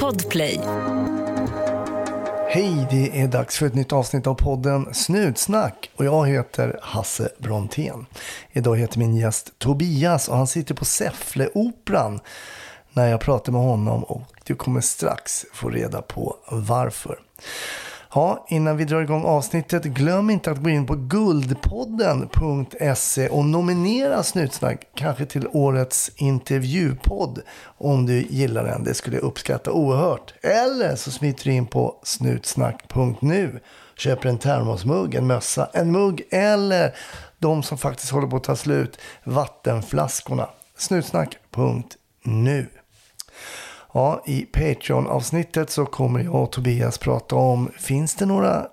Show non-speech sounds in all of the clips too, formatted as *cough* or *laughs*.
Podplay. Hej, det är dags för ett nytt avsnitt av podden Snutsnack och jag heter Hasse Brontén. Idag heter min gäst Tobias och han sitter på Säffleoperan när jag pratar med honom och du kommer strax få reda på varför. Ja, innan vi drar igång avsnittet, glöm inte att gå in på guldpodden.se och nominera Snutsnack kanske till årets intervjupodd om du gillar den. Det skulle jag uppskatta oerhört. Eller så smiter du in på snutsnack.nu. Köper en termosmugg, en mössa, en mugg eller de som faktiskt håller på att ta slut, vattenflaskorna. Snutsnack.nu. Ja, I Patreon-avsnittet så kommer jag och Tobias prata om, finns det några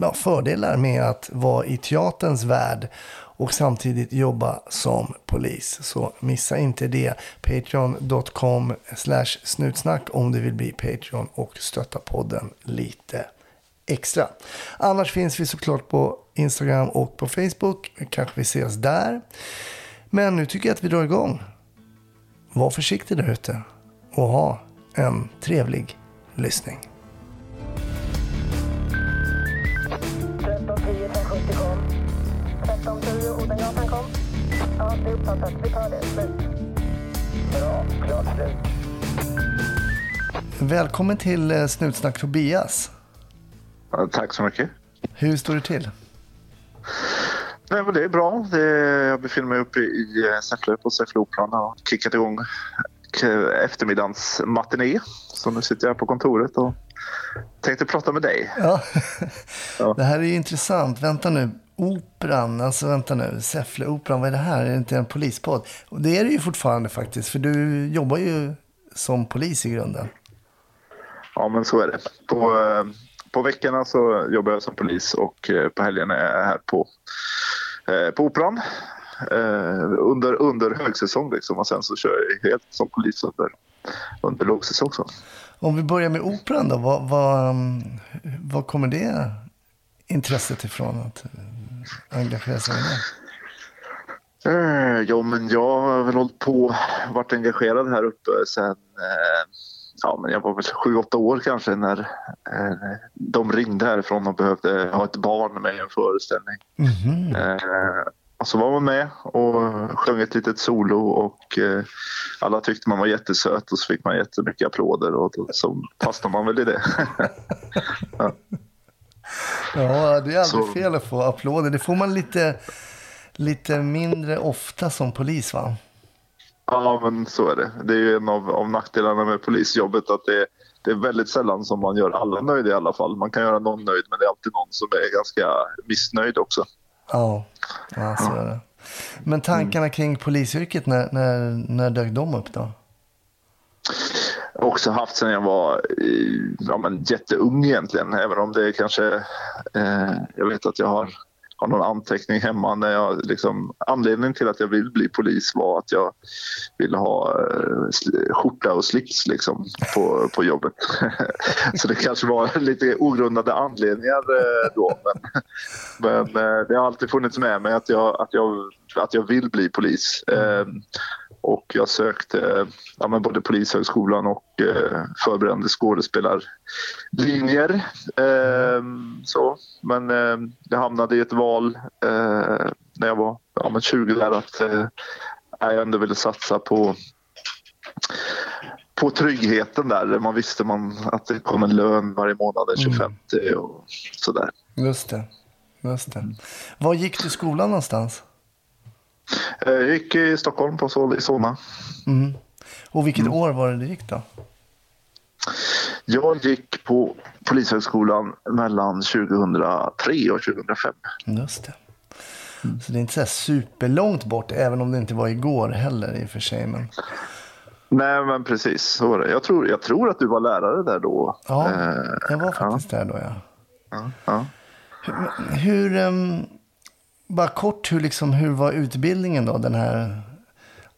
ja, fördelar med att vara i teaterns värld och samtidigt jobba som polis. Så missa inte det. Patreon.com slash snutsnack om du vill bli Patreon och stötta podden lite extra. Annars finns vi såklart på Instagram och på Facebook. Kanske vi ses där. Men nu tycker jag att vi drar igång. Var försiktig där ute och ha en trevlig lyssning. 1310 1070 kom. 1310 Odengatan kom. Ja, det är uppfattat. Vi tar det. Slut. Bra. Klart slut. Välkommen till eh, Snutsnack Tobias. Ja, tack så mycket. Hur står det till? Nej, men det är bra. Det jag befinner mig uppe i eh, Säffle på Säffleoperan och har kickat igång eftermiddagens matiné. Så nu sitter jag på kontoret och tänkte prata med dig. Ja. Ja. Det här är ju intressant. Vänta nu. Operan, alltså vänta nu. Säffleoperan, vad är det här? Är det inte en polispodd? Och det är det ju fortfarande faktiskt, för du jobbar ju som polis i grunden. Ja, men så är det. På, eh, på veckorna så jobbar jag som polis och eh, på helgen är jag här på, eh, på Operan. Eh, under, under högsäsong liksom och sen så kör jag helt som polis under, under lågsäsong. Så. Om vi börjar med operan då, vad, vad, um, vad kommer det intresset ifrån att eh, engagera sig i det? Eh, ja, men jag har väl hållit på, varit engagerad här uppe sen eh, ja, men jag var väl sju, åtta år kanske när eh, de ringde härifrån och behövde ha ett barn med i en föreställning. Eh, och så var man med och sjöng ett litet solo och eh, alla tyckte man var jättesöt och så fick man jättemycket applåder och då, så fastnade man väl i det. *laughs* Ja, det är aldrig Så- fel att få applåder. Det får man lite, lite mindre ofta som polis va? Ja, men så är det. Det är ju en av, av nackdelarna med polisjobbet att det, det är väldigt sällan som man gör alla nöjda i alla fall. Man kan göra någon nöjd, men det är alltid någon som är ganska missnöjd också. Ja, ja så är det. Men tankarna kring polisyrket, när, när, när dök de upp då? Jag har också haft sedan jag var eh, ja, men jätteung egentligen, även om det kanske... Eh, jag vet att jag har, har någon anteckning hemma när jag liksom... Anledningen till att jag vill bli polis var att jag ville ha eh, skjorta och slips liksom på, på jobbet. *laughs* Så det kanske var lite ogrundade anledningar eh, då. Men, men eh, det har alltid funnits med mig att jag, att jag, att jag vill bli polis. Eh, och jag sökte ja, men både Polishögskolan och eh, förberedande skådespelarlinjer. Eh, så. Men eh, jag hamnade i ett val eh, när jag var ja, men 20 där att eh, jag ändå ville satsa på på tryggheten där. Man visste man att det kom en lön varje månad den 25 och sådär. Just det. Just det. Var gick du skolan någonstans? Eh, Jag gick i Stockholm på Sol i Solna. Mm. Och vilket år var det du gick då? Jag gick på Polishögskolan mellan 2003 och 2005. Just det. Så det är inte så superlångt bort, även om det inte var igår heller i och för sig. Men... Nej, men precis. Så var det. Jag, tror, jag tror att du var lärare där då. Ja, Eh, jag var faktiskt där då ja. ja, ja. Hur, hur ehm, bara kort, hur, liksom, hur var utbildningen då? Den här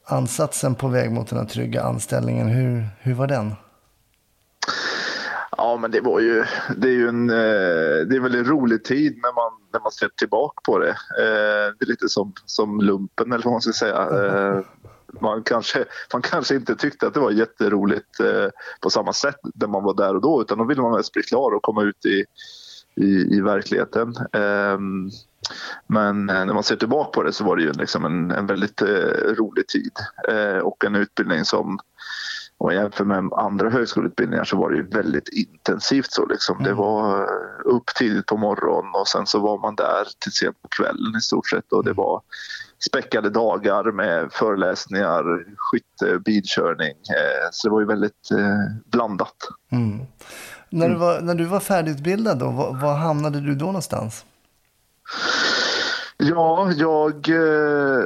ansatsen på väg mot den här trygga anställningen, hur, hur var den? Ja, men det var ju, det är ju en, eh, det är en väldigt rolig tid när man, när man ser tillbaka på det. Eh, det är lite som, som lumpen eller vad man ska säga. Eh, man kanske, man kanske inte tyckte att det var jätteroligt på samma sätt när man var där och då utan då ville man mest bli klar och komma ut i, i, i verkligheten. Ehm, men eh, när man ser tillbaka på det så var det ju liksom en, en väldigt eh, rolig tid eh, och en utbildning som om man jämför med andra högskoleutbildningar så var det ju väldigt intensivt. Så liksom. Det var upp tidigt på morgonen och sen så var man där till sent på kvällen i stort sett. Och det var späckade dagar med föreläsningar, skytte, bilkörning. Så det var ju väldigt blandat. Mm. När, du var, när du var färdigutbildad, då, var, var hamnade du då någonstans? Ja, jag eh,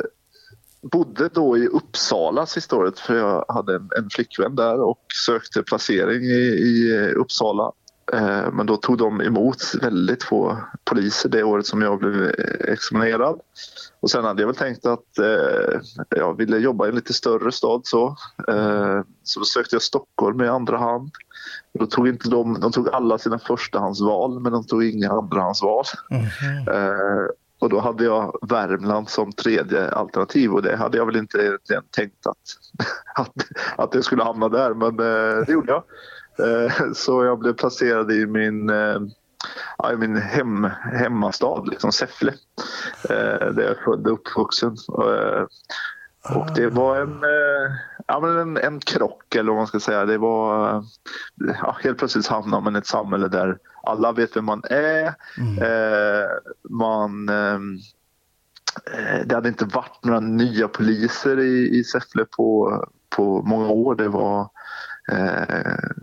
bodde då i Uppsala sista året för jag hade en, en flickvän där och sökte placering i, i Uppsala. Eh, men då tog de emot väldigt få poliser det året som jag blev examinerad. Och sen hade jag väl tänkt att eh, jag ville jobba i en lite större stad så. Eh, så då sökte jag Stockholm i andra hand. Då tog inte de, de tog alla sina förstahandsval men de tog inga andrahandsval. Mm -hmm. Och då hade jag Värmland som tredje alternativ och det hade jag väl inte egentligen tänkt att, *laughs* att, att det skulle hamna där men eh, det gjorde jag. Eh, så jag blev placerad i min, eh, i min hem, hemmastad, liksom Säffle, där jag är född och uppvuxen. Och det var en, ja, men en, en krock eller vad man ska säga. Det var, ja, helt plötsligt hamnar man i ett samhälle där alla vet vem man är. Mm. Eh, man, eh, det hade inte varit några nya poliser i, i Säffle på, på många år. Det var, eh,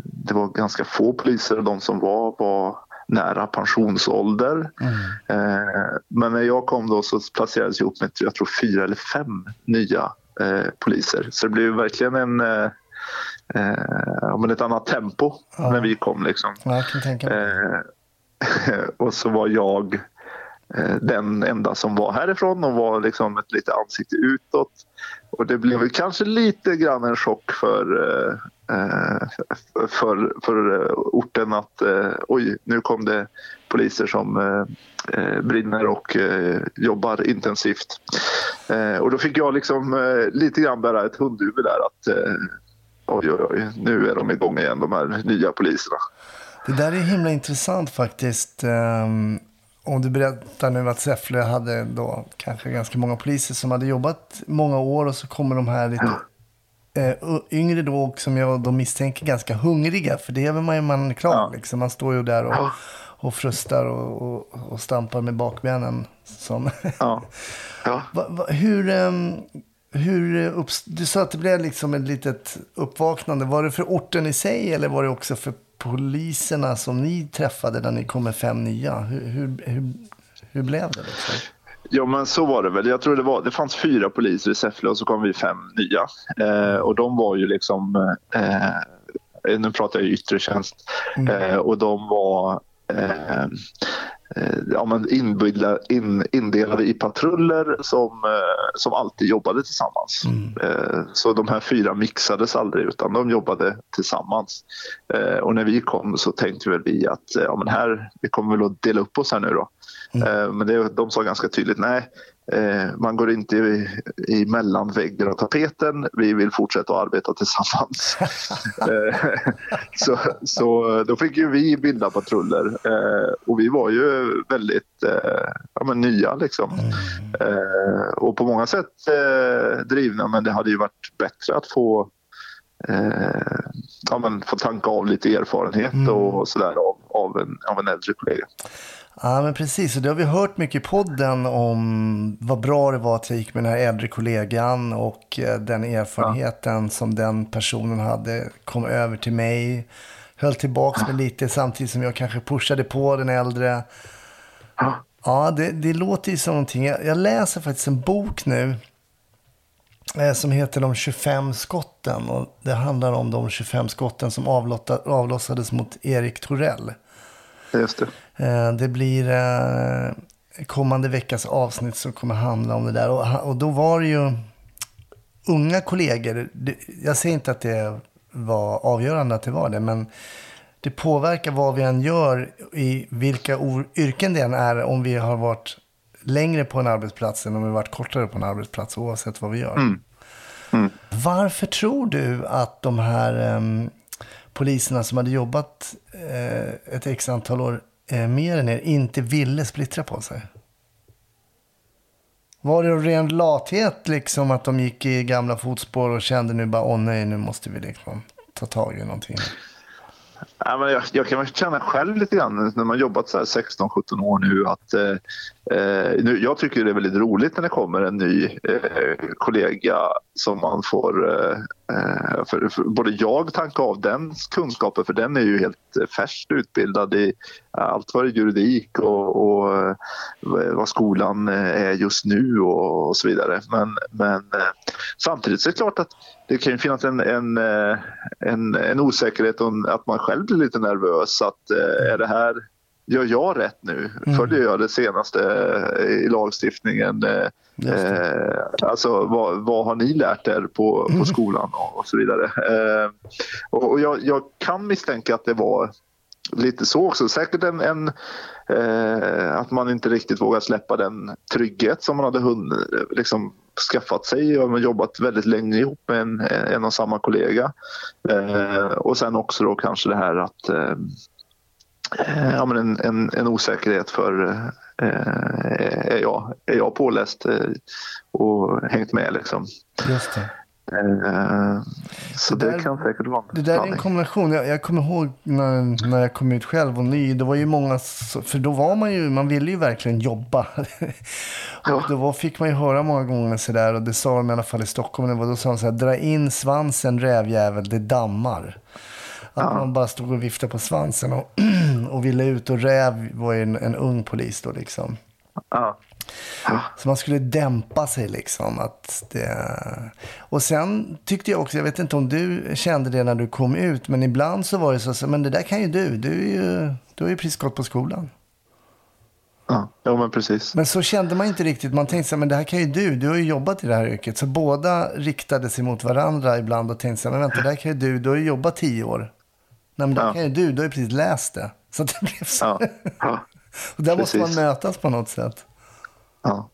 det var ganska få poliser och de som var var nära pensionsålder. Mm. Eh, men när jag kom då så placerades jag ihop med jag tror fyra eller fem nya eh, poliser. Så det blev verkligen en eh, eh, men ett annat tempo ja. när vi kom. Liksom. Ja, eh, *laughs* och så var jag eh, den enda som var härifrån och var liksom ett litet ansikte utåt. Och det blev kanske lite grann en chock för, eh, eh för, för eh, orten att eh, oj, nu kom det poliser som brinner och jobbar intensivt. Och då fick jag liksom lite grann bära ett hundhuvud där att oj, oj, oj, nu är de igång igen, de här nya poliserna. Det där är himla intressant faktiskt. Ehm, om du berättar nu att Säffle hade då kanske ganska många poliser som hade jobbat många år och så kommer de här lite uh, yngre då och som jag då misstänker ganska hungriga. För det är väl man, man klar ja. liksom. Man står ju där och, och frustar och, och, och stampar med bakbenen. Som ja. Ja. *laughs* va, va, hur... Um, hur du sa att det blev liksom ett litet uppvaknande. Var det för orten i sig eller var det också för poliserna som ni träffade när ni kom med fem nya? Hur, hur, hur, hur blev det? Liksom? Ja men så var det väl. Jag tror det, var, det fanns fyra poliser i Säffle och så kom vi fem nya. Eh, och de var ju liksom, eh, nu pratar jag yttre tjänst, mm. eh, och de var eh, Eh, ja, men inbydla, in, indelade i patruller som, eh, som alltid jobbade tillsammans. Mm. Eh, så de här fyra mixades aldrig utan de jobbade tillsammans. Och när vi kom så tänkte väl vi att ja, men här, vi kommer väl att dela upp oss här nu då. Mm. Men det, de sa ganska tydligt nej, Eh, man går inte i, i mellan väggen och tapeten. Vi vill fortsätta att arbeta tillsammans. *laughs* Eh, så, så då fick ju vi bilda patruller eh, och vi var ju väldigt ja, men nya liksom. Mm. Och på många sätt drivna men det hade ju varit bättre att få ja, men få tanka av lite erfarenhet mm. och sådär av, av, en, av en äldre kollega. Ja, men precis. Och det har vi hört mycket i podden om vad bra det var att jag gick med den här äldre kollegan och eh, den erfarenheten ja. som den personen hade kom över till mig. Höll tillbaka mig lite samtidigt som jag kanske pushade på den äldre. Ja, ja det, det låter ju som någonting. Jag, jag läser faktiskt en bok nu eh, som heter De 25 skotten. Och det handlar om de 25 skotten som avlossades mot Erik Torell. Just det. Eh, det blir eh, kommande veckas avsnitt som kommer handla om det där. Och, då var det ju unga kollegor. Jag säger inte att det var avgörande att det var det, men det påverkar vad vi än gör i vilka yrken det än är om vi har varit längre på en arbetsplats än om vi varit kortare på en arbetsplats oavsett vad vi gör. Mm. Varför tror du att de här em, poliserna som hade jobbat eh, ett x antal år eh, mer än er inte ville splittra på sig? Var det ren lathet liksom att de gick i gamla fotspår och kände nu bara åh nej nu måste vi liksom ta tag i någonting? Ja, men jag, jag kan känna själv lite grann när man jobbat så 16-17 år nu att eh, eh, nu, jag tycker det är väldigt roligt när det kommer en ny eh, kollega som man får eh, eh för, för både jag tankar av den kunskapen för den är ju helt eh, färskt utbildad i allt vad det är juridik och, och vad skolan är just nu och, och så vidare. Men, men samtidigt så är det klart att det kan ju finnas en, en, en, en osäkerhet om att man själv blir lite nervös. Att eh, är det här, gör jag rätt nu? Följer jag det senaste eh, i lagstiftningen? Eh. Eh, alltså vad, vad har ni lärt er på, på skolan och, och så vidare. Eh, och och jag, jag kan misstänka att det var lite så också. Säkert en, en eh, att man inte riktigt vågar släppa den trygghet som man hade hunnit, liksom, skaffat sig Man har jobbat väldigt länge ihop med en, en och samma kollega. Eh, och sen också då kanske det här att eh, eh, ja, men en, en, en osäkerhet för eh, är, jag, är jag påläst eh, och hängt med liksom. Just det. Eh, så Det det, där- kan säkert vara Det där är en kombination. Jag, jag kommer ihåg när, när jag kom ut själv och ny. Det var ju många, för då var man ju, man ville ju verkligen jobba. *laughs* Ja. och då var, fick man ju höra många gånger sådär, och det sa de i alla fall i Stockholm, det var, då sa de så här, dra in svansen rävjävel, det dammar. Att man bara stod och viftade på svansen och, *clears throat* och ville ut och räv var ju en, en ung polis då liksom. Ja. Så man skulle dämpa sig liksom. Att det... Och sen tyckte jag också, jag vet inte om du kände det när du kom ut, men ibland så var det så, så men det där kan ju du. Du, är ju, du har ju precis gått på skolan. Ja, ja men precis. Men så kände man inte riktigt. Man tänkte så här, men det här kan ju du. Du har ju jobbat i det här yrket. Så båda riktade sig mot varandra ibland och tänkte så här, men vänta, det här kan ju du. Du har ju jobbat tio år. Nej, men det här Ja. kan ju du. Du har ju precis läst det. Så att det blev så. Ja. Ja. *laughs* och där måste man precis. mötas på något sätt. Ja.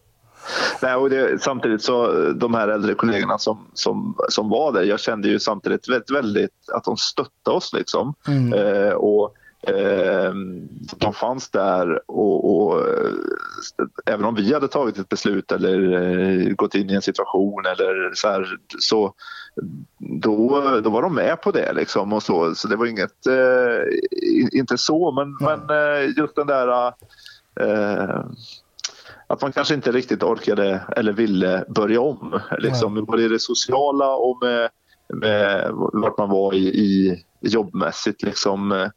Nej, och det, samtidigt så de här äldre kollegorna som, som, som var där, jag kände ju samtidigt väldigt, väldigt att de stöttade oss. Liksom. Eh, och, eh, de fanns där och, och eh, även om vi hade tagit ett beslut eller eh, gått in i en situation eller så här, så då, då var de med på det liksom och så. Så det var inget, eh, inte så men, men eh, just den där att man kanske inte riktigt orkade eller ville börja om. Liksom, både i det sociala och med, med vart man var i, i jobbmässigt. Liksom.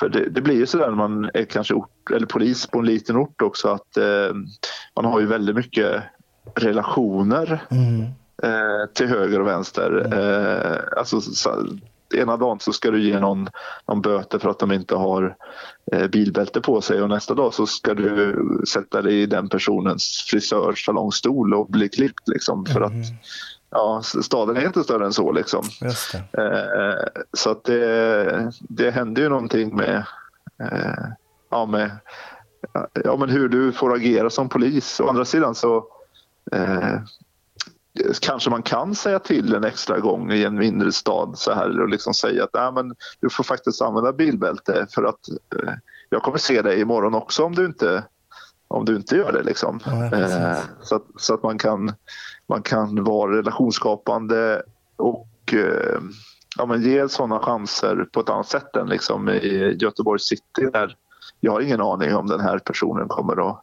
För det, det blir ju så där när man är kanske ort, eller polis på en liten ort också att eh, man har ju väldigt mycket relationer eh, till höger och vänster. Eh, alltså, så, ena dagen så ska du ge någon, någon böter för att de inte har eh, bilbälte på sig och nästa dag så ska du sätta dig i den personens frisörsalongstol och bli klippt liksom för att ja, staden är inte större än så liksom. Eh, så att det, det händer ju någonting med, eh, ja, med ja, men hur du får agera som polis. Å andra sidan så eh, kanske man kan säga till en extra gång i en mindre stad så här och liksom säga att Nej, men du får faktiskt använda bilbälte för att eh, jag kommer se dig imorgon också om du inte om du inte gör det. Liksom. Ja, eh, så, att, så att man kan, man kan vara relationsskapande och eh, ja, men ge sådana chanser på ett annat sätt än liksom i Göteborg city där jag har ingen aning om den här personen kommer att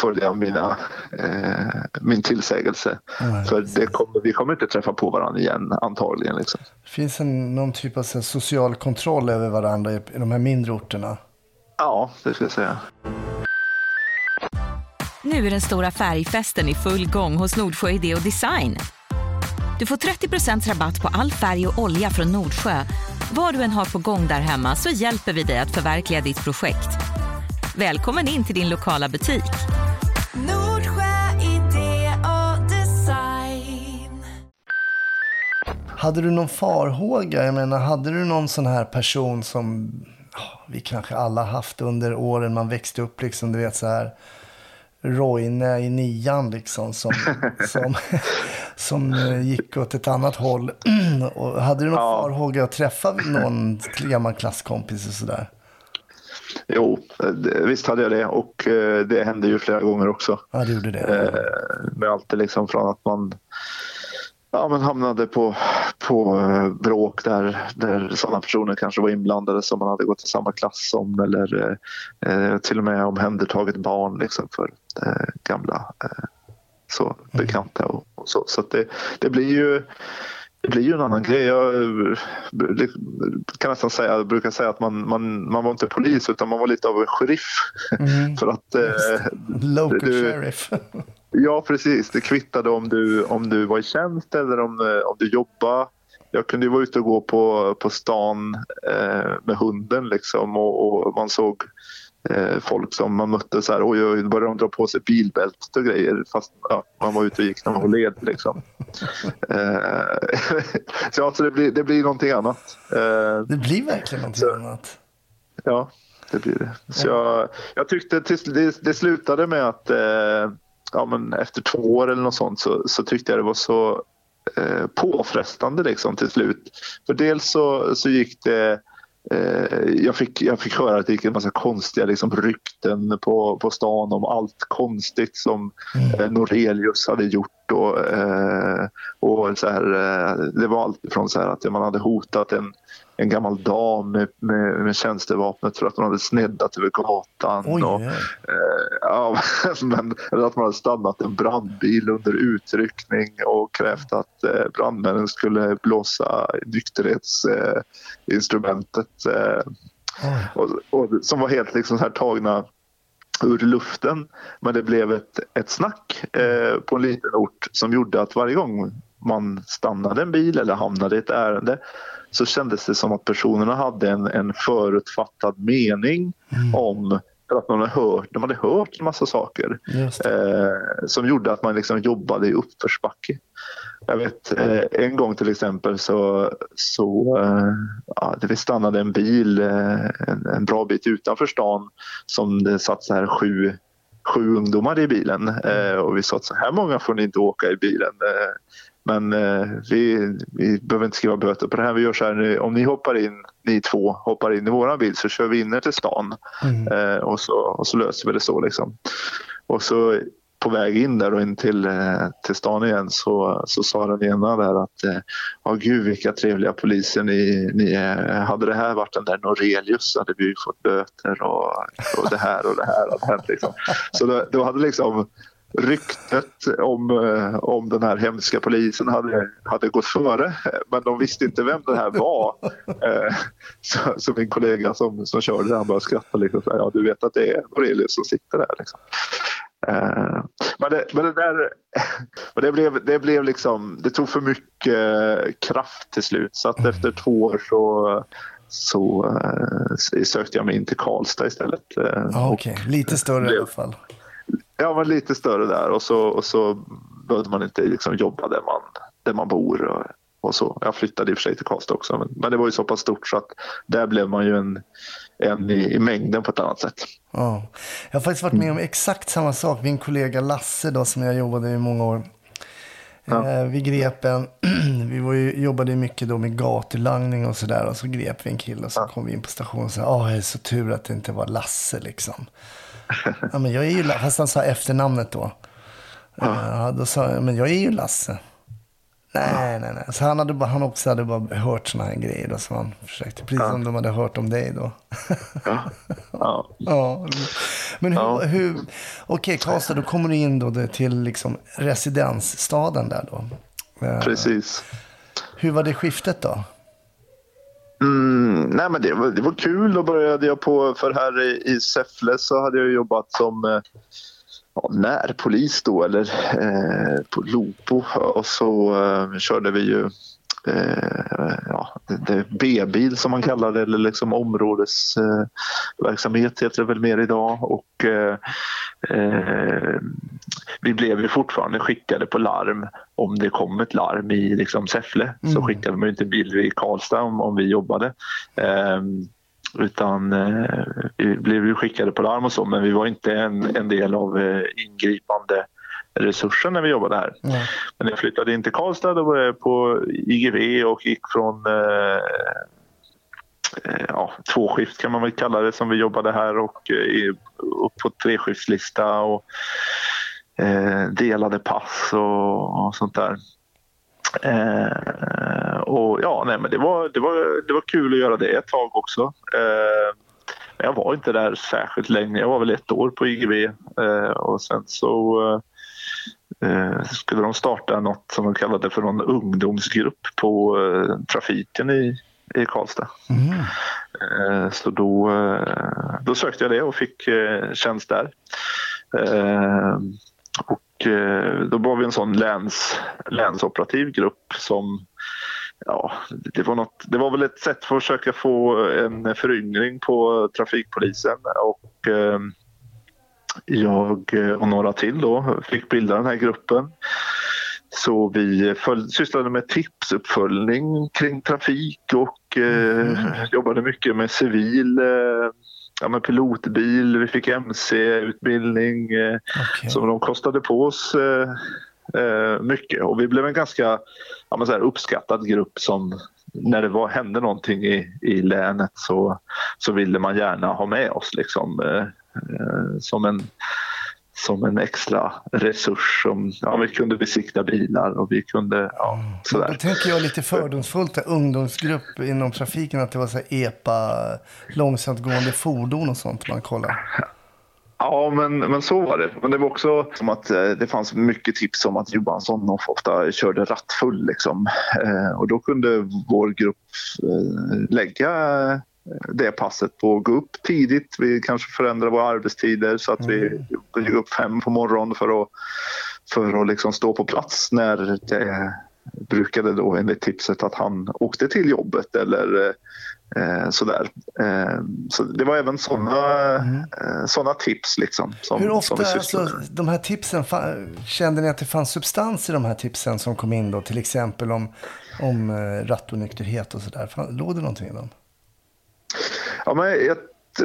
följa mina, eh, min tillsägelse. Nej, För det kommer, vi kommer inte träffa på varandra igen antagligen. Liksom. Det finns en, någon typ av social kontroll över varandra i, i de här mindre orterna. Ja, det ska jag säga. Nu är den stora färgfesten i full gång hos Nordsjö Idé och Design. Du får 30% rabatt på all färg och olja från Nordsjö. Vad du än har på gång där hemma så hjälper vi dig att förverkliga ditt projekt. Välkommen in till din lokala butik. Nordsjö idé och design. Hade du någon farhåga? Jag menar, hade du någon sån här person som vi kanske alla haft under åren man växte upp, liksom, du vet så här. Roine i nian liksom, som, *laughs* som, som eh, gick åt ett annat håll. *clears throat* och hade du någon Ja. farhåga att träffa någon gammal klasskompis och sådär? Jo, visst hade jag det och eh, det hände ju flera gånger också. Ja, det gjorde det. Eh, med allt liksom från att man ja, men hamnade på, på eh, bråk där, där sådana personer kanske var inblandade som man hade gått i samma klass som eller eh, till och med omhändertagit barn liksom för eh, gamla eh, så, bekanta och, och så. Så det, det blir ju det blir ju en annan grej. Jag kan nästan säga, jag brukar säga att man, man, man var inte polis utan man var lite av en sheriff. Mm. *laughs* för att eh, Local du- sheriff. *laughs* Ja, precis. Det kvittade om du, om du var i tjänst eller om, eh, om du jobbade. Jag kunde ju vara ute och gå på, på stan eh, med hunden liksom, och, och man såg eh, folk som man mötte så här, oj, oj, började de dra på sig bilbältet och grejer fast ja, man var ute och gick när man var led. Liksom. *laughs* Eh, *laughs* så alltså, det, blir, det blir någonting annat. Eh, Det blir verkligen någonting annat. Ja, det blir det. Så jag, jag tyckte till, det, det slutade med att ja, men efter två år eller något sånt så, så tyckte jag det var så eh, påfrestande liksom till slut. För dels så, så gick det jag, fick, jag fick höra att det gick en massa konstiga liksom, rykten på, på stan om allt konstigt som eh, Norelius hade gjort. Och, eh, och så här, eh, det var allt från så att man hade hotat en, en gammal dam med, med, med tjänstevapnet för att hon hade sneddat över gatan. Oj, och. Eh, ja, *laughs* men, eller att man hade stannat en brandbil under utryckning och krävt att eh, brandmännen skulle blåsa nykterhetsinstrumentet. Eh, och, och, som var helt liksom så här tagna ur luften. Men det blev ett, ett snack eh, på en liten ort som gjorde att varje gång man stannade en bil eller hamnade i ett ärende så kändes det som att personerna hade en, en förutfattad mening om för att man hade hört, de hade hört en massa saker eh, som gjorde att man liksom jobbade i uppförsbacke. Jag vet eh, en gång till exempel så, så eh, ja, det stannade en bil eh, en, en bra bit utanför stan som det satt så här sju, sju ungdomar i bilen och vi sa att så här många får ni inte åka i bilen. Men eh, vi, vi behöver inte skriva böter på det här. Vi gör så här, nu, om ni hoppar in, ni två hoppar in i våran bil så kör vi in er till stan eh, och, så, och så löser vi det så. Liksom. Och så på väg in där och in till, eh, till stan igen så, så sa den ena där att ja ja gud vilka trevliga poliser ni, ni är. Hade det här varit den där Norelius hade vi ju fått böter och, och det här och det här hade hänt. Liksom. Så då, då hade liksom ryktet om, eh, om den här hemska polisen hade, hade gått före men de visste inte vem det här var. Så, så min kollega som, som körde där han började skratta. Liksom, ja, du vet att det är Aurelius som sitter där. Liksom. Eh, men det, men det där *laughs* men det blev, det blev liksom, det tog för mycket kraft till slut. Så att efter två år så, så eh, sökte jag mig in till Karlstad istället. Eh, och- Okej, lite större i blev- alla fall. Ja, men lite större där och så, och så behövde man inte liksom jobba där man, där man bor. Och, och så. Jag flyttade i och för sig till Karlstad också men, men det var ju så pass stort så att där blev man ju en, en i, i mängden på ett annat sätt. Ja. Jag har faktiskt varit med om exakt samma sak. Min kollega Lasse då, som jag jobbade i många år. Eh, vi grep en, *clears throat* vi var ju, jobbade ju mycket då med gatulangning och sådär. Och så grep vi en kille och så kom vi in på stationen och sa, åh, det är så tur att det inte var Lasse liksom. *laughs* ja, men jag är ju, La-" fast han sa efternamnet då. Ja. då sa jag, men jag är ju Lasse. Nej, nej, nej. Så han, hade bara, han också hade bara hört såna här grejer då, som han försökte. Precis som de hade hört om dig då. Ja. Ja. *laughs* Ja, men hur, Ja. hur okej Karlstad, då kommer du in då till liksom residensstaden där då. Eh, Precis. Hur var det skiftet då? Mm, nej men det var, det var kul. Då började jag på, för här i, i Säffle så hade jag jobbat som eh, ja, närpolis då, eller eh, på Lopo. Och så eh, körde vi ju eh, ja, B-bil som man kallar det, eller liksom områdesverksamhet eh, heter det väl mer idag. Och, eh, eh, vi blev ju fortfarande skickade på larm om det kom ett larm i liksom Säffle. Så skickade man ju inte bil i Karlstad om, om vi jobbade. Ehm, utan eh, vi blev skickade på larm och så men vi var inte en, en del av eh, ingripande resursen när vi jobbade här. Ja. Men jag flyttade in till Karlstad var jag på IGV och gick från eh, eh, ja, tvåskift kan man väl kalla det som vi jobbade här och eh, upp på treskiftslista och eh, delade pass och, och sånt där. Eh, och ja, nej, men det var, det, var, det var kul att göra det ett tag också. Eh, men jag var inte där särskilt länge. Jag var väl ett år på IGV eh, och sen så eh, skulle de starta något som de kallade för någon ungdomsgrupp på eh, trafiken i, i Karlstad. Mm. Eh, Så då, eh, då sökte jag det och fick eh, tjänst där. Eh, Och eh, då var vi en sån läns, länsoperativ grupp som Ja, det var, något, det var väl ett sätt för att försöka få en föryngring på trafikpolisen och eh, jag och några till då fick bilda den här gruppen. Så vi föl- sysslade med tipsuppföljning kring trafik och eh, jobbade mycket med civil eh, ja, med pilotbil. Vi fick MC-utbildning eh, Okej. som de kostade på oss eh, eh, mycket. Och vi blev en ganska ja, men så här, uppskattad grupp som när det var, hände någonting i, i länet så, så ville man gärna ha med oss liksom, eh, som, en, som en extra resurs. Som, ja, vi kunde besikta bilar och vi kunde ja, Då sådär. tänker jag lite fördomsfullt, där, ungdomsgrupp inom trafiken, att det var så EPA, långsamtgående fordon och sånt man kollar. Ja, men, men så var det. Men det var också som att eh, det fanns mycket tips om att Johansson ofta körde rattfull. Liksom. Eh, och då kunde vår grupp eh, lägga det passet på att gå upp tidigt. Vi kanske förändrade våra arbetstider så att vi gick upp fem på morgonen för att, för att liksom stå på plats när det brukade då enligt tipset att han åkte till jobbet eller eh, sådär. Eh, så det var även sådana eh, såna tips liksom. Som, Hur som ofta, vi sysslade alltså, de här tipsen, kände ni att det fanns substans i de här tipsen som kom in då? Till exempel om, om eh, rattonykterhet och sådär. Låg det någonting i dem? Ja, men jag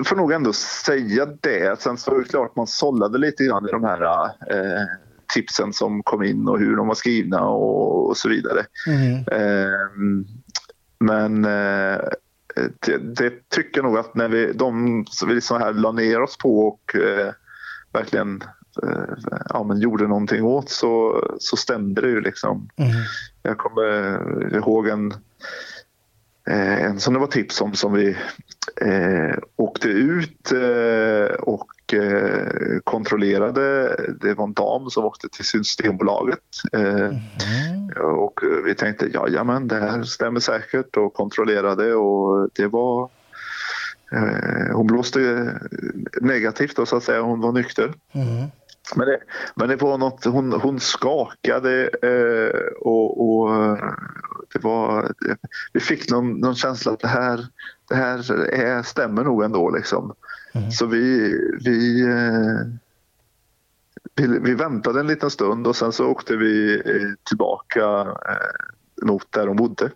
får nog ändå säga det. Sen så är det klart man sållade lite grann i de här eh, tipsen som kom in och hur de var skrivna och, och så vidare. Eh, men eh, det, det tycker jag nog att när vi, de som vi liksom här la ner oss på och eh, verkligen eh, ja, men gjorde någonting åt så, så stämde det ju liksom. Jag kommer ihåg en, en som det var tips om som vi eh, åkte ut eh, och eh, kontrollerade. Det var en dam som åkte till Systembolaget. Eh, och vi tänkte, ja, men det här stämmer säkert och kontrollerade och det var eh, hon blåste negativt då, så att säga. Hon var nykter. Men det, men det var något, hon, hon skakade eh, och, och eh, det var, vi fick någon, någon känsla att det här, det här är, stämmer nog ändå. Liksom. Så vi, vi, eh, vi, vi väntade en liten stund och sen så åkte vi eh, tillbaka eh, mot där de bodde.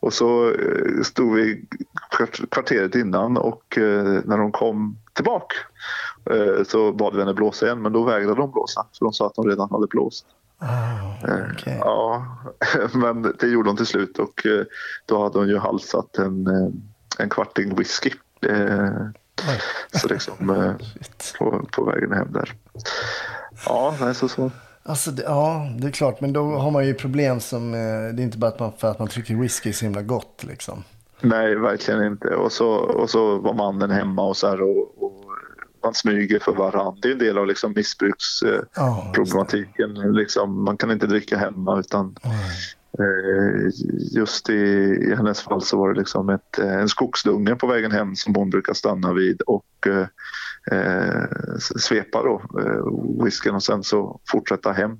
Och så eh, stod vi kvart- kvarteret innan och när de kom tillbaka eh, så bad vi henne blåsa igen men då vägrade de blåsa för de sa att de redan hade blåst. Eh, okej. Ja, *laughs* men det gjorde hon till slut och eh, då hade hon ju halsat en, en kvarting whisky. Oj. Så liksom *laughs* på, på vägen hem där. Ja, nej, så, så. Alltså, det, ja, det är klart. Men då har man ju problem som... Det är inte bara att man, för att man tycker whisky är så himla gott liksom. Nej, verkligen inte. Och så, och så var mannen hemma och så här och man smyger för varandra. Det är en del av liksom missbruksproblematiken. liksom, man kan inte dricka hemma utan eh, just i, i hennes fall så var det liksom ett, eh, en skogsdunge på vägen hem som hon brukar stanna vid och eh, eh, svepa då eh, whiskyn och sen så fortsätta hem.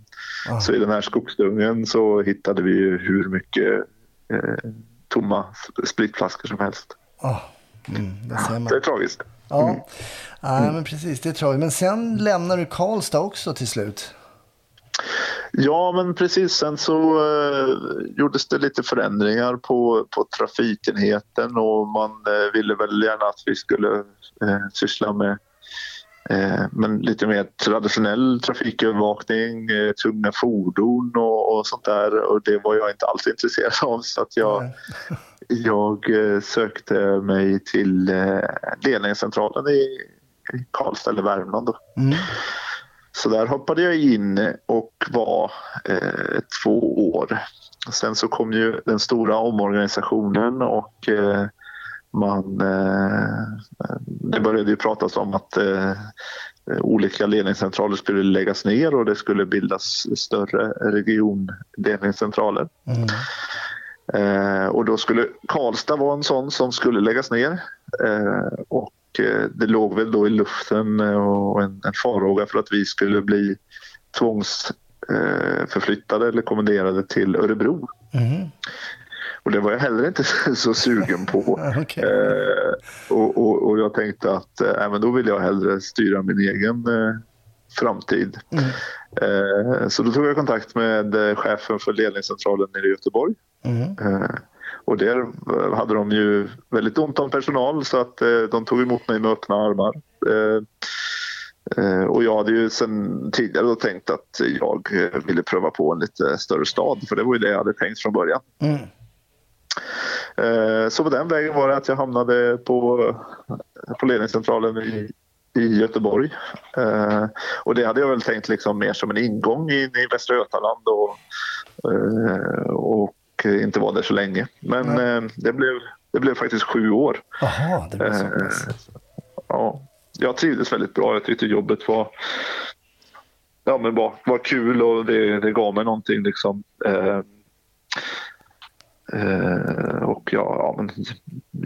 Ja. Så i den här skogsdungen så hittade vi hur mycket eh, tomma spritflaskor som helst. Mm, det Det är tragiskt. Ja, Nej, men precis. Det är tragiskt. Men sen lämnar du Karlstad också till slut. Ja, men precis. Sen så eh, gjordes det lite förändringar på, på trafikenheten och man eh, ville väl gärna att vi skulle eh, syssla med men lite mer traditionell trafikövervakning, eh, tunga fordon och, och sånt där. Och det var jag inte alls intresserad av så att jag, Nej. *laughs* jag eh, sökte mig till eh, ledningscentralen i Karlstad eller Värmland. Mm. Så där hoppade jag in och var eh, två år. Sen så kom ju den stora omorganisationen och eh, man, eh, det började ju pratas om att eh, olika ledningscentraler skulle läggas ner och det skulle bildas större regionledningscentraler. Mm. Eh, och då skulle Karlstad vara en sån som skulle läggas ner. Eh, och eh, det låg väl då i luften och en, en farhåga för att vi skulle bli tvångsförflyttade eh, förflyttade eller kommenderade till Örebro. Mhm. Och det var jag heller inte *laughs* så sugen på. *laughs* Okej. Eh, och, och, och jag tänkte att eh, men då vill jag hellre styra min egen eh, framtid. Mm. Eh, så då tog jag kontakt med eh, chefen för ledningscentralen nere i Göteborg. Mm. Eh, och där eh, hade de ju väldigt ont om personal så att de tog emot mig med öppna armar. Och jag hade ju sen tidigare tänkt att jag ville pröva på en lite större stad för det var ju det jag hade tänkt från början. Mm. Eh, Så på den vägen var det att jag hamnade på, på ledningscentralen i, i Göteborg. Eh, Och det hade jag väl tänkt liksom mer som en ingång in i Västra Götaland och, eh, och inte var där så länge. Men det blev, det blev faktiskt sju år. Jaha, det var så pass. Ja, jag trivdes väldigt bra. Jag tyckte jobbet var, ja, men var, var kul och det, det gav mig någonting. Liksom. Eh, och ja, men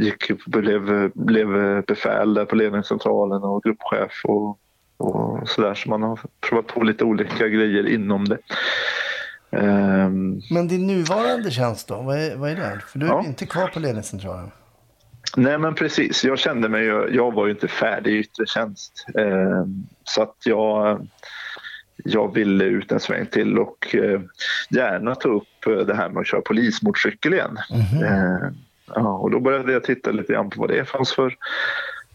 gick, blev, blev befäl där på ledningscentralen och gruppchef och, och sådär. Så man har provat på lite olika grejer inom det. Ehm, Men din nuvarande tjänst då, vad är, vad är det? För du är Ja. inte kvar på ledningscentralen. Nej men precis, jag kände mig jag var ju inte färdig i yttre tjänst. Eh, så att jag, jag ville ut en sväng till och eh, gärna ta upp eh, det här med att köra polismotorcykel igen. Eh, ja, och då började jag titta lite grann på vad det fanns för,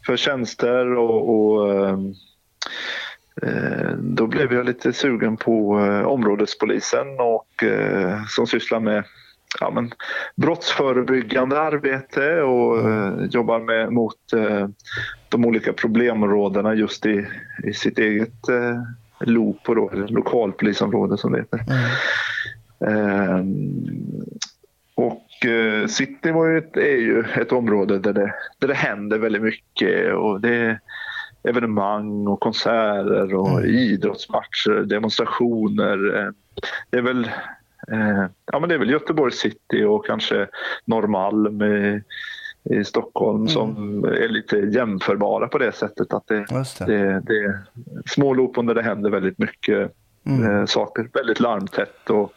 för tjänster och, och eh, eh, då blev jag lite sugen på områdespolisen och som sysslar med ja, men, brottsförebyggande arbete och eh, jobbar med, mot de olika problemområdena just i, i sitt eget LOPO, då, eller lokalpolisområde som det heter. Ehm, och eh, City var ju ett, är ju ett område där det, där det händer väldigt mycket och det är evenemang och konserter och idrottsmatcher, demonstrationer. Eh, Det är väl Eh, ja, men det är väl Göteborg city och kanske Norrmalm i, i Stockholm som är lite jämförbara på det sättet. att det, det. det, det är små loopon där det händer väldigt mycket eh, saker. Väldigt larmtätt och,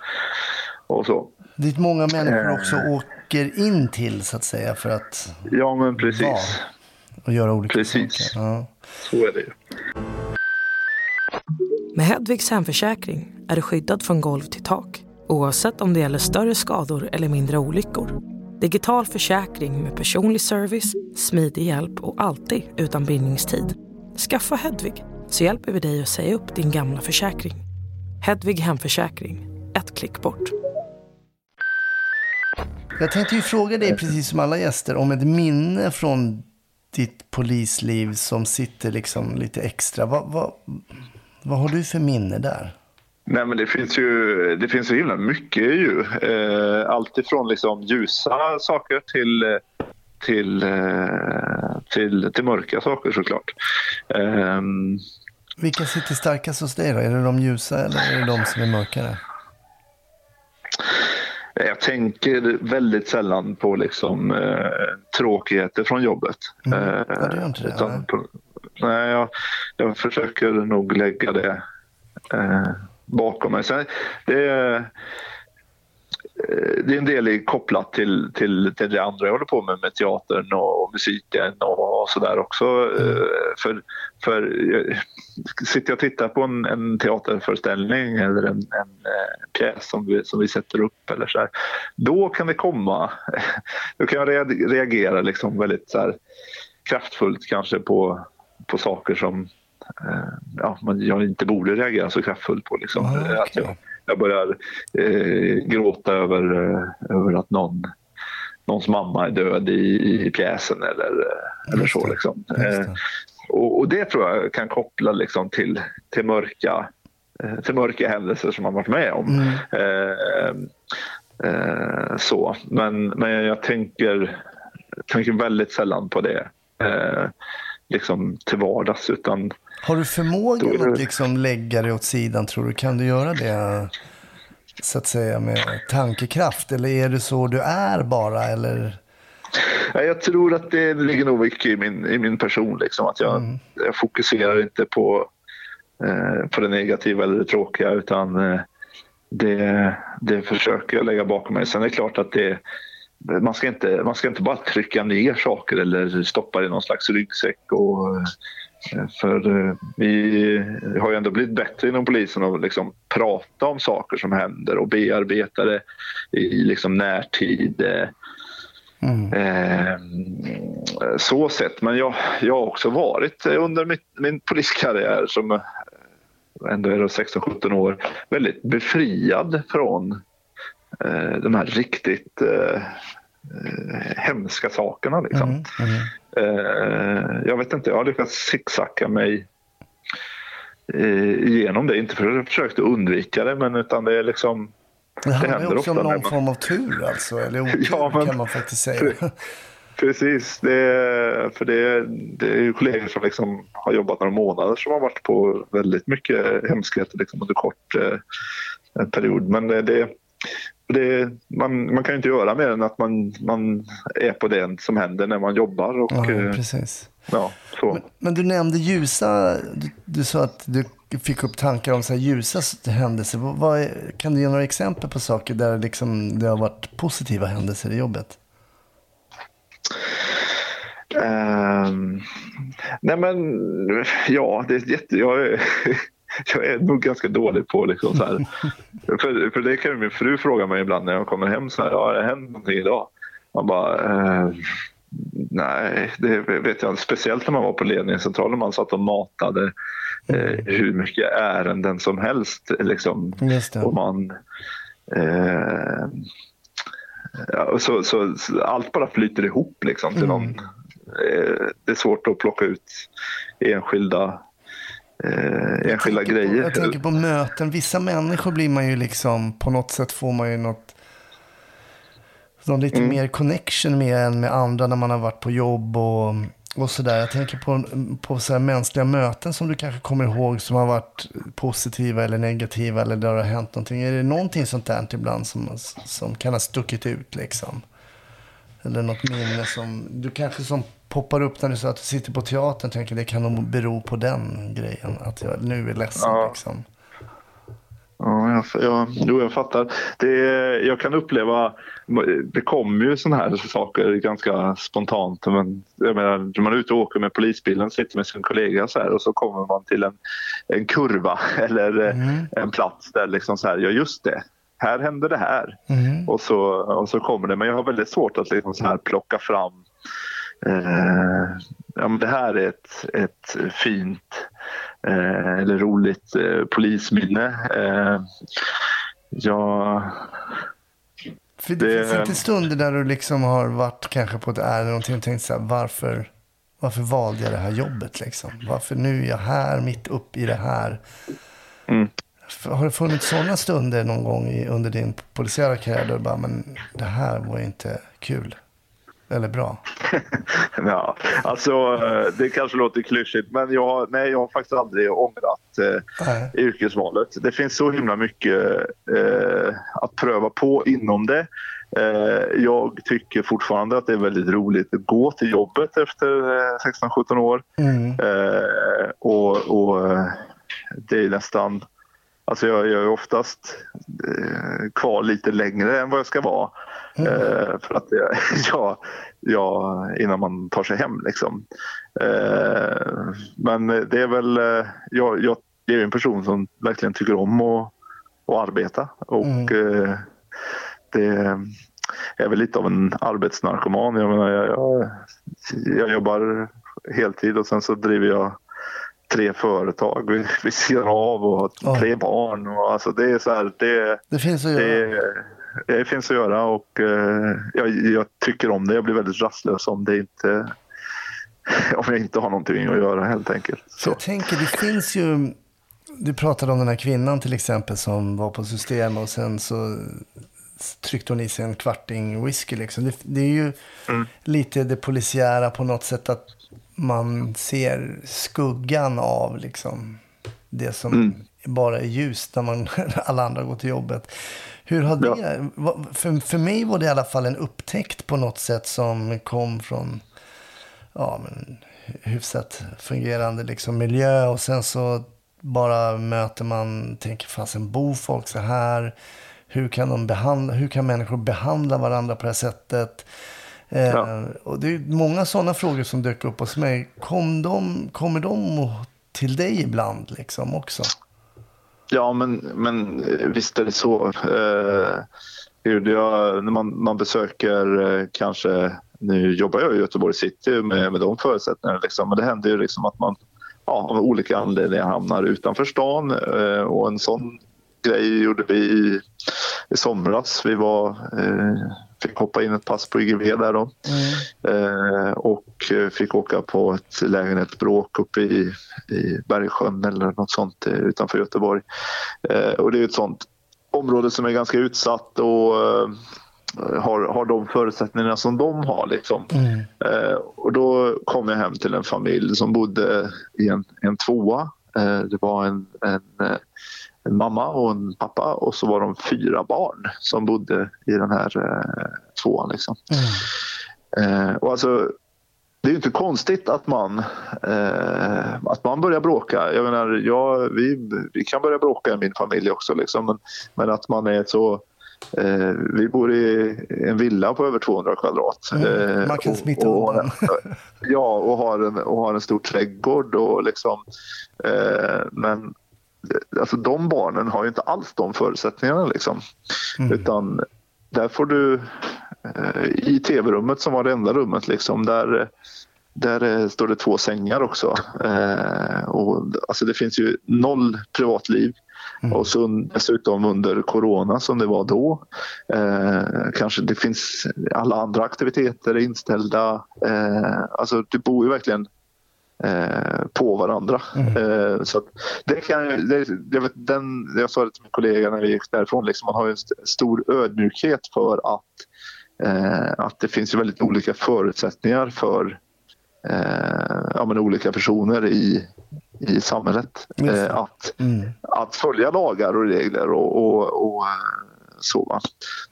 och så. Dit många människor Eh. också åker in till så att säga för att Ja, men precis. vara och göra olika Precis. saker. Ja. Så är det ju. Med Hedvigs hemförsäkring är du skyddad från golv till tak oavsett om det gäller större skador eller mindre olyckor. Digital försäkring med personlig service, smidig hjälp och alltid utan bindningstid. Skaffa Hedvig så hjälper vi dig att säga upp din gamla försäkring. Hedvig hemförsäkring, ett klick bort. Jag tänkte ju fråga dig, precis som alla gäster, om ett minne från ditt polisliv som sitter liksom lite extra. Vad, vad, vad har du för minne där? Nej, men det finns ju det finns så himla mycket ju. Eh, allt ifrån liksom ljusa saker till, eh, till, eh, till, till mörka saker såklart. Ehm, Vilka sitter starkast hos dig då? Är det de ljusa eller är det de som är mörkare? jag tänker väldigt sällan på liksom, eh, tråkigheter från jobbet. Mm. Eh, Ja, gör inte det, utan nej. på, nej, jag, jag försöker nog lägga det eh, bakom mig. Sen, det, är, eh, det är en del kopplat till, till, till det andra jag håller på med, med teatern och musiken och, och sådär också. Mm. För, för eh, sitter jag och tittar på en, en teaterföreställning eller en, en pjäs som vi, som vi sätter upp eller så här, då kan det komma, *laughs* då kan jag reagera liksom väldigt så här, kraftfullt kanske på, på saker som ja, man, jag inte borde reagera så kraftfullt på. Liksom. Ah, okej. att jag, jag börjar eh, gråta över, eh, över att någon, någons mamma är död i, i pjäsen eller, eh, eller så. det, Liksom. Eh, det. och, och det tror jag kan koppla liksom, till, till, mörka, eh, till mörka händelser som man varit med om. Mm. Eh, eh, så. Men, men jag tänker, tänker väldigt sällan på det eh, liksom till vardags. Utan Har du förmågan att liksom lägga det åt sidan tror du? Kan du göra det så att säga med tankekraft? Eller är det så du är bara? Eller? Ja, jag tror att det ligger nog mycket i min, i min person. Liksom, att jag, Mm. jag fokuserar inte på, eh, på det negativa eller det tråkiga utan eh, det, det försöker jag lägga bakom mig. Sen är det klart att det, man, ska inte, man ska inte bara trycka ner saker eller stoppa det i någon slags ryggsäck. Och, för eh, vi har ju ändå blivit bättre inom polisen att liksom prata om saker som händer och bearbeta det i liksom närtid. eh, Mm. Eh, så sett. Men jag, jag har också varit eh, under mitt, min poliskarriär som eh, ändå är då 16-17 år väldigt befriad från eh, de här riktigt eh, eh, hemska sakerna. Liksom. Mm. Mm. Eh, jag vet inte, jag har lyckats zigzacka mig eh, igenom det. Inte för att jag försökt undvika det, men utan det är liksom Det handlar ju händer också om någon man- form av tur alltså. Eller otur Ja, men- kan man faktiskt säga. Precis, det är, för det, det är ju kollegor som liksom har jobbat några månader som har varit på väldigt mycket hemskheter liksom under kort eh, period. Men det, det, man, man kan ju inte göra mer än att man, man är på det som händer när man jobbar. Och, Ja, eh, precis. ja, så. Men, men du nämnde ljusa, du, du sa att du fick upp tankar om så här ljusa händelser. Vad, vad är, kan du ge några exempel på saker där liksom det har varit positiva händelser i jobbet? Ehm, nej men, ja, det är jätte... Jag *laughs* *laughs* jag är nog ganska dålig på liksom så här. *laughs* för, för det kan ju min fru fråga mig ibland när jag kommer hem så här, ja, det hänt någonting idag? Man bara, eh, nej, det vet jag inte. Speciellt när man var på ledningscentralen, man satt och matade eh, hur mycket ärenden som helst. Liksom, och man... Eh, ja, så, så, så allt bara flyter ihop liksom till någon... Eh, det är svårt att plocka ut enskilda, eh, enskilda tänker grejer. På, jag tänker på möten. Vissa människor blir man ju liksom, på något sätt får man ju något, någon lite Mm. mer connection med än med andra när man har varit på jobb och, och sådär. Jag tänker på, på så mänskliga möten som du kanske kommer ihåg som har varit positiva eller negativa eller där det har hänt någonting. Är det någonting sånt där ibland som, som kan ha stuckit ut liksom? Eller något minne som du kanske som poppar upp när du sa att du sitter på teatern tänker det kan nog bero på den grejen. Att jag nu är ledsen Ja. liksom. Ja, jag, jag, jo, jag fattar. Det, jag kan uppleva, det kommer ju sådana här saker ganska spontant. Men, jag menar, man är ute och åker med polisbilen, sitter med sin kollega så här, och så kommer man till en, en kurva *laughs* eller eh, en plats där liksom så här, ja just det, här händer det här. Mm. Och, så, och så kommer det. Men jag har väldigt svårt att liksom så här plocka fram ja, men det här är ett, ett fint eh, eller roligt eh, polisminne. Eh, jag, För det, Det- finns inte stunder där du liksom har varit kanske på ett ärende någonting och tänkt så här, varför, varför valde jag det här jobbet liksom? Varför nu är jag här, mitt upp i det här? Mm. Har det funnits sådana stunder någon gång under din polisiära karriär där du bara, men det här var inte kul? Eller bra? *laughs* ja, alltså, eh, det kanske låter klyschigt men jag, nej, jag har faktiskt aldrig ångrat eh, yrkesvalet. Det finns så himla mycket eh, att pröva på inom det. Eh, jag tycker fortfarande att det är väldigt roligt att gå till jobbet efter eh, 16-17 år. Mm. Eh, och, och eh, det är nästan... Alltså jag, jag är oftast eh, kvar lite längre än vad jag ska vara. Eh, för att jag, *laughs* jag, jag, innan man tar sig hem. Liksom. Eh, men det är väl... Eh, jag, jag är en person som verkligen tycker om att, att arbeta. Och eh, det är väl lite av en arbetsnarkoman. Jag, menar, jag, jag, jag jobbar heltid och sen så driver jag tre företag vid, sidan av och Ja. tre barn. Och, alltså det är så här, det, Det finns att göra. det, det finns att göra och eh, jag, jag tycker om det. Jag blir väldigt rastlös om det inte *laughs* om jag inte har någonting att göra helt enkelt. Så jag tänker, det finns ju... Du pratade om den här kvinnan till exempel som var på system och sen så tryckte hon i sig en kvarting whisky. Liksom. Det, det är ju lite det polisiära på något sätt att man ser skuggan av liksom, det som bara är ljust när man, *laughs* alla andra går till jobbet. Hur har det... Ja. vad- För, för mig var det i alla fall en upptäckt på något sätt som kom från ja, men, hyfsat fungerande liksom, miljö och sen så bara möter man, tänker fasen bor folk så här? Hur kan, de behandla, hur kan människor behandla varandra på det här sättet? Eh, Ja. och det är många sådana frågor som dök upp hos mig. Kom de, kommer de till dig ibland liksom också? Ja, men, men eh, visst är det så. Eh, jag, när man, man besöker eh, kanske, nu jobbar jag i Göteborg city med, med de förutsättningarna, liksom, men det händer ju liksom att man ja, av olika anledningar hamnar utanför stan eh, och en sån grej gjorde vi i, i somras. Vi var, fick hoppa in ett pass på IGV där då. Eh, och eh, fick åka på ett lägenhetsbråk uppe i, i Bergsjön eller något sånt eh, utanför Göteborg. Och det är ett sånt område som är ganska utsatt och har, har de förutsättningarna som de har. Liksom. Eh, och då kom jag hem till en familj som bodde i en, en tvåa. Eh, det var en, en, en mamma och en pappa och så var de fyra barn som bodde i den här eh, tvåan. Liksom. Eh, och alltså, det är inte konstigt att man, eh, att man börjar bråka. Jag menar, jag, vi, vi kan börja bråka i min familj också. Liksom, men, men att man är så... Eh, vi bor i en villa på över 200 kvadrat. Mm, man kan och- smita och, undan. Ja, och har, en, och har en stor trädgård. Och liksom, eh, men eh, alltså, de barnen har ju inte alls de förutsättningarna. Liksom. Utan där får du eh, i tv-rummet som var det enda rummet liksom, där, där eh, står det två sängar också. Eh, och, alltså det finns ju noll privatliv. Och så dessutom under corona som det var då. Eh, kanske det finns alla andra aktiviteter är inställda. Eh, alltså du bor ju verkligen eh, på varandra. Eh, så det kan, det, jag, vet, den, jag sa det till min kollega när vi gick därifrån, liksom, man har ju en st- stor ödmjukhet för att, eh, att det finns väldigt olika förutsättningar för eh, ja, men olika personer i, i samhället. Eh, att, Mm. att följa lagar och regler och, och, och så. Va?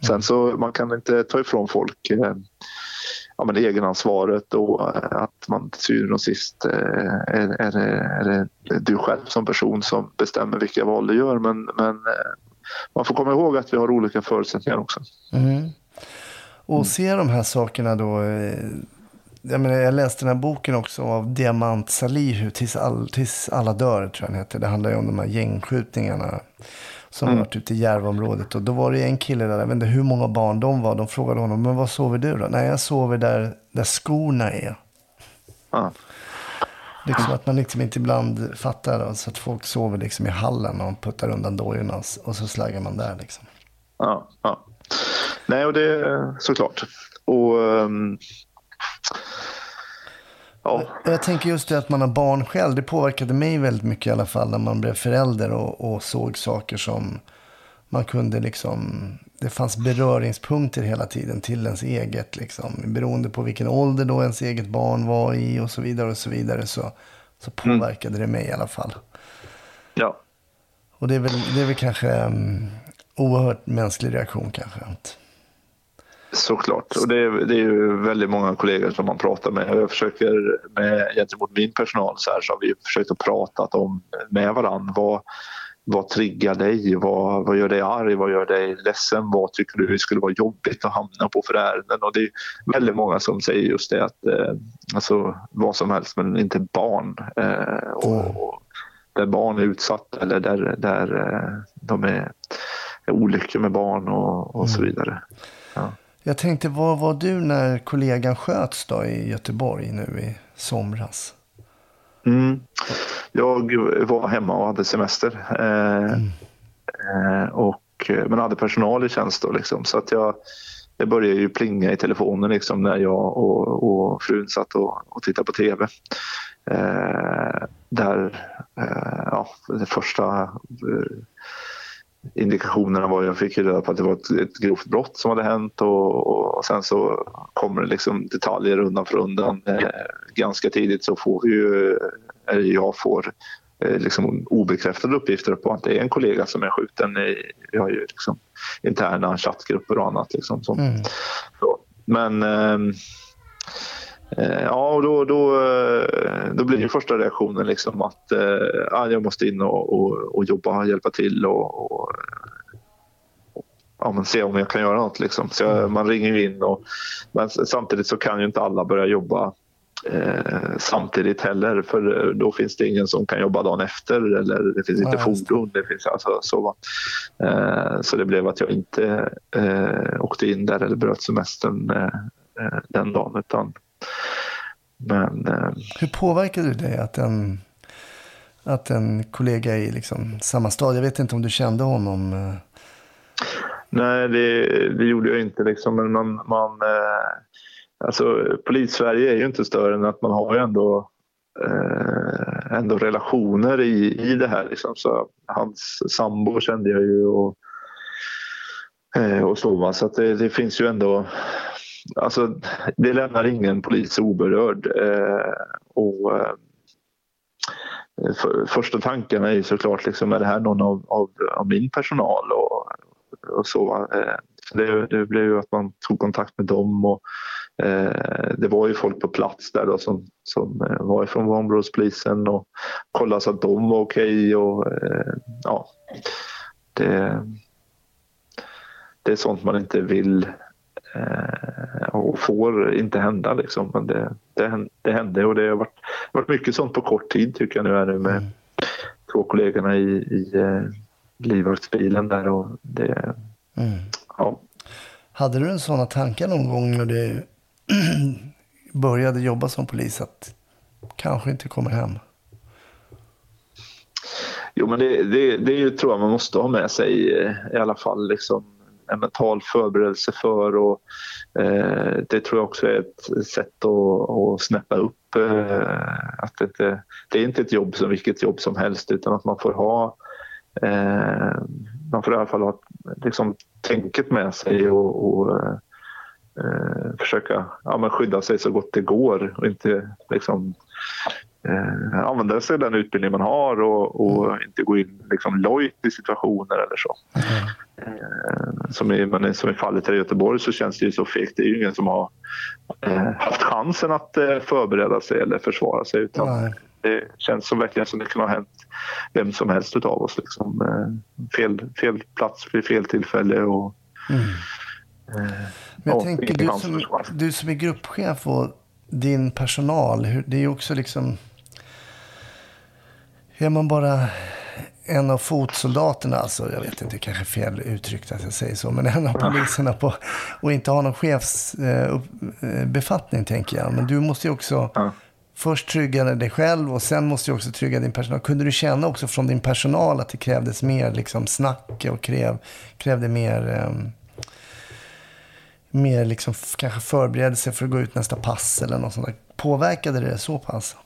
Sen så man kan inte ta ifrån folk eh, ja, men egenansvaret och eh, att man till syvende och sist eh, är, är, det, är det du själv som person som bestämmer vilka val du gör. Men, men eh, man får komma ihåg att vi har olika förutsättningar också. Mm. Och se de här sakerna då. Jag, menar, jag läste den här boken också av Diamant Salihu, tills, all, tills alla dör, tror jag den heter. Det handlar ju om de här gängskjutningarna som Mm. varit ute i Järvaområdet. Och då var det en kille där, jag vet inte hur många barn de var. De frågade honom, men var sover du då? Nej, jag sover där, där skorna är. Ja. Liksom att man liksom inte ibland fattar då, så att folk sover liksom i hallen och puttar undan dojorna och så slaggar man där liksom. Ja, ja. Nej, och det är såklart. Och ehm, ja, Jag tänker just det att man har barn själv. Det påverkade mig väldigt mycket i alla fall när man blev förälder och, och såg saker som man kunde liksom... Det fanns beröringspunkter hela tiden till ens eget liksom. Beroende på vilken ålder då ens eget barn var i och så vidare och så vidare så, så påverkade det mig i alla fall. ja. Och det är väl, det är väl kanske um, oerhört mänsklig reaktion kanske. Att, Såklart. Och det är, det är ju väldigt många kollegor som man pratar med. Jag försöker med, gentemot min personal så, här, så har vi försökt att prata om med varandra. Vad, vad triggar dig? Vad, vad gör dig arg? Vad gör dig ledsen? Vad tycker du skulle vara jobbigt att hamna på för ärenden? Och det är väldigt många som säger just det att eh, alltså, vad som helst men inte barn. Eh, och, och där barn är utsatta eller där, där eh, de är, är olyckor med barn och, och så vidare. Ja. Jag tänkte, var var du när kollegan sköts då i Göteborg nu i somras? Mm. jag var hemma och hade semester. Eh, eh, och, men hade personal i tjänst då liksom. Så att jag, det började ju plinga i telefonen liksom när jag och, och frun satt och, och tittade på TV. Eh, där, eh, ja, det första eh, indikationerna var jag fick ju reda på att det var ett, ett grovt brott som hade hänt och, och sen så kommer det liksom detaljer undan för undan. Eh, ganska tidigt så får vi ju, eller jag får eh, liksom obekräftade uppgifter på att det är en kollega som är skjuten. I, vi har ju liksom interna chattgrupper och annat. Liksom, som, Mm. så. Men eh, ja, och då, då, eh, då blir ju första reaktionen liksom att eh, ja, jag måste in och, och, och jobba, hjälpa till och, och ja, men se om jag kan göra något. Liksom. Så jag, man ringer ju in och men samtidigt så kan ju inte alla börja jobba eh, samtidigt heller för då finns det ingen som kan jobba dagen efter eller det finns inte Ja, fordon. Det finns alltså, så, eh, så det blev att jag inte eh, åkte in där eller bröt semestern eh, eh, den dagen. Utan, men eh, Hur påverkade det dig att en, att en kollega i liksom samma stad, jag vet inte om du kände honom? eh, Nej, det, det gjorde jag inte. Liksom. Men man, man, eh, alltså, Polis-Sverige är ju inte större än att man har ju ändå, eh, ändå relationer i, i det här. Liksom. Så hans sambo kände jag ju och, eh, och så. Va? Så det, det finns ju ändå... Alltså, det lämnar ingen polis oberörd. Eh, och, eh, för, första tanken är ju såklart, liksom, är det här någon av, av, av min personal? Och, och så. eh, det, det blev ju att man tog kontakt med dem och eh, det var ju folk på plats där då som, som eh, var ifrån områdespolisen och kollade så att de var okej och eh, ja. Det, det är sånt man inte vill eh, och får inte hända liksom. Men det, det, det hände och det har varit, varit mycket sånt på kort tid tycker jag nu är det med två kollegorna i, i eh, livvaktsbilen där och det, Mm. ja. Hade du en sådana tankar någon gång när du *clears throat* började jobba som polis att kanske inte kommer hem? Jo, men det, det, det är ju, tror jag man måste ha med sig eh, i alla fall liksom en mental förberedelse för och eh, det tror jag också är ett sätt att, att snäppa upp. Eh, att det, det är inte ett jobb som vilket jobb som helst utan att man får ha eh, man får i alla fall ha liksom, tänket med sig och, och eh, eh, försöka ja, men skydda sig så gott det går och inte liksom, eh, använda sig av den utbildning man har och, och inte gå in liksom, lojt i situationer eller så. Eh, som, i, men som i fallet här i Göteborg så känns det ju så fegt. Det är ju ingen som har eh, haft chansen att eh, förbereda sig eller försvara sig. Utan Nej. det känns som verkligen som det kan ha hänt vem som helst utav oss. Liksom. Eh, fel, fel plats vid fel tillfälle. Och, Mm. eh, Men jag ja, tänker, du som, du som är gruppchef och din personal, hur, det är ju också liksom... Är man bara en av fotsoldaterna, alltså jag vet inte, det kanske är fel uttryckt att jag säger så, men en av poliserna på och inte har någon chefsbefattning tänker jag. Men du måste ju också Ja. först trygga dig själv och sen måste du också trygga din personal. Kunde du känna också från din personal att det krävdes mer liksom, snack och kräv, krävde mer, ehm, mer liksom, kanske förberedelse för att gå ut nästa pass eller något sånt där? Påverkade det så pass?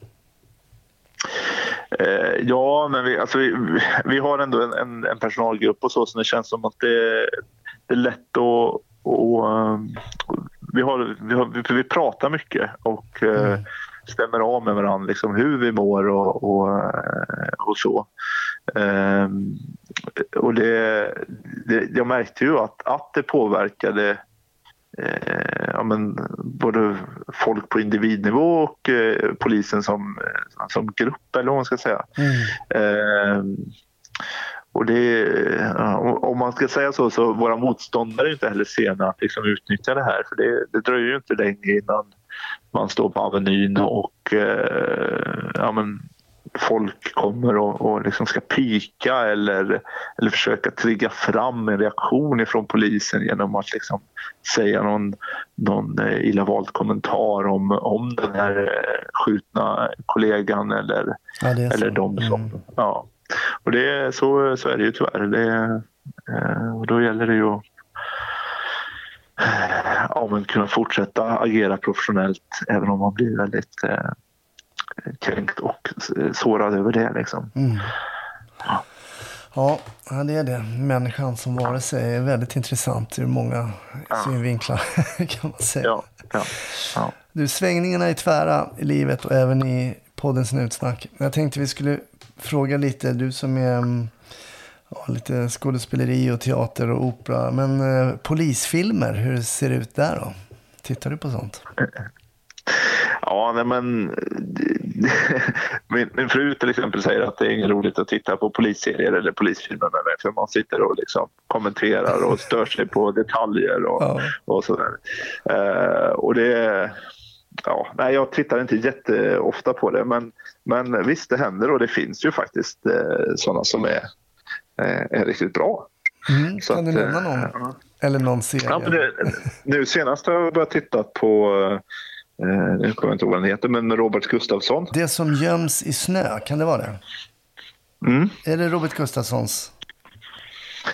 Eh, ja, men vi, alltså vi, vi har ändå en, en, en personalgrupp och så, så det känns som att det, det är lätt att... Och, um, vi, har, vi, har, vi, vi pratar mycket och eh, stämmer av med varandra liksom, hur vi mår och, och, eh, och så. Ehm, och det, det, jag märkte ju att, att det påverkade eh, ja, men, både folk på individnivå och eh, polisen som, eh, som grupp, eller vad man ska säga. Eh, och det, om man ska säga så, så våra motståndare är inte heller sena att liksom utnyttja det här. För det, det dröjer ju inte länge innan man står på Avenyn och eh, ja, men, folk kommer och, och liksom ska pika eller, eller försöka trigga fram en reaktion ifrån polisen genom att liksom säga någon, någon eh, illa vald kommentar om, om den här eh, skjutna kollegan eller, Ja, eller de som... Mm. Ja. Och det, så, så är det ju tyvärr. Det, eh, och då gäller det ju att ja, kunna fortsätta agera professionellt även om man blir väldigt kränkt och sårad över det. Liksom. Mm. Ja, ja, det är det. Människan som varelse är väldigt intressant ur många synvinklar *laughs* kan man säga. Ja, ja, ja. Du, svängningarna är tvära i livet och även i podden Snutsnack. Jag tänkte vi skulle fråga lite, du som är mm, ja, lite skådespeleri och teater och opera. Men eh, polisfilmer, hur ser det ut där då? Tittar du på sånt? *laughs* Ja, nej men *laughs* min, min fru till exempel säger att det är inget roligt att titta på polisserier eller polisfilmer med mig för man sitter och liksom kommenterar och stör sig på *laughs* detaljer och, Ja. och sådär. Eh, och det, ja, nej, jag tittar inte jätteofta på det men, men visst det händer och det finns ju faktiskt eh, sådana som är, eh, är riktigt bra. Mm, kan du att, nämna eh, någon? ja. Eller någon serie? Ja, det, nu senast har jag börjat titta på, nu kommer jag inte ihåg vad den heter, men med Robert Gustafsson. Det som göms i snö, kan det vara det? Mm, Är det Robert Gustafssons?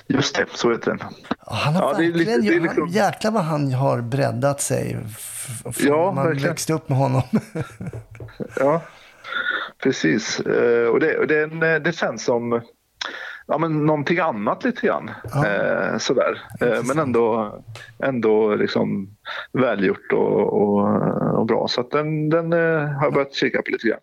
just det, så heter den. Han har Ja, det är lite- det är han, liksom- jäklar vad han har breddat sig. Ja, man verkligen. växte upp med honom. Ja, precis. Eh, och det, och det, det känns som ja, men någonting annat lite grann. Ja. Eh, sådär. Eh, men ändå, ändå liksom välgjort och, och, och bra. Så att den, den eh, har jag börjat kika på lite grann.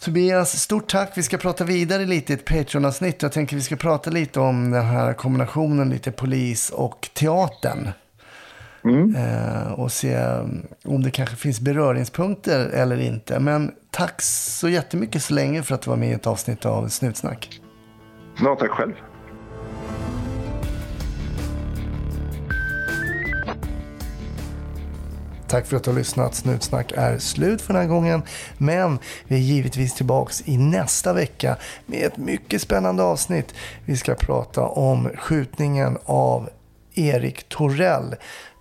Tobias, stort tack. Vi ska prata vidare lite i ett Patreon-avsnitt. Jag tänker vi ska prata lite om den här kombinationen lite polis och teatern. Mm. Eh, och se mm, om det kanske finns beröringspunkter eller inte. Men tack så jättemycket så länge för att du var med i ett avsnitt av Snutsnack. Ja, tack själv. Tack för att du har lyssnat. Snutsnack är slut för den här gången. Men vi är givetvis tillbaks i nästa vecka med ett mycket spännande avsnitt. Vi ska prata om skjutningen av Erik Torell.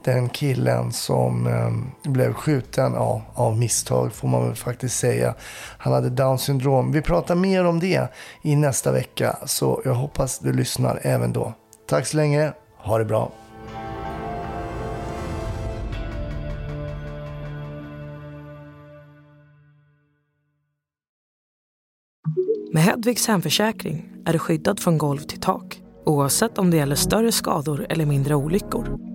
Den killen som eh, blev skjuten ja, av misstag får man väl faktiskt säga. Han hade down syndrom. Vi pratar mer om det i nästa vecka. Så jag hoppas du lyssnar även då. Tack så länge. Ha det bra. Med Hedvigs hemförsäkring är du skyddad från golv till tak oavsett om det gäller större skador eller mindre olyckor.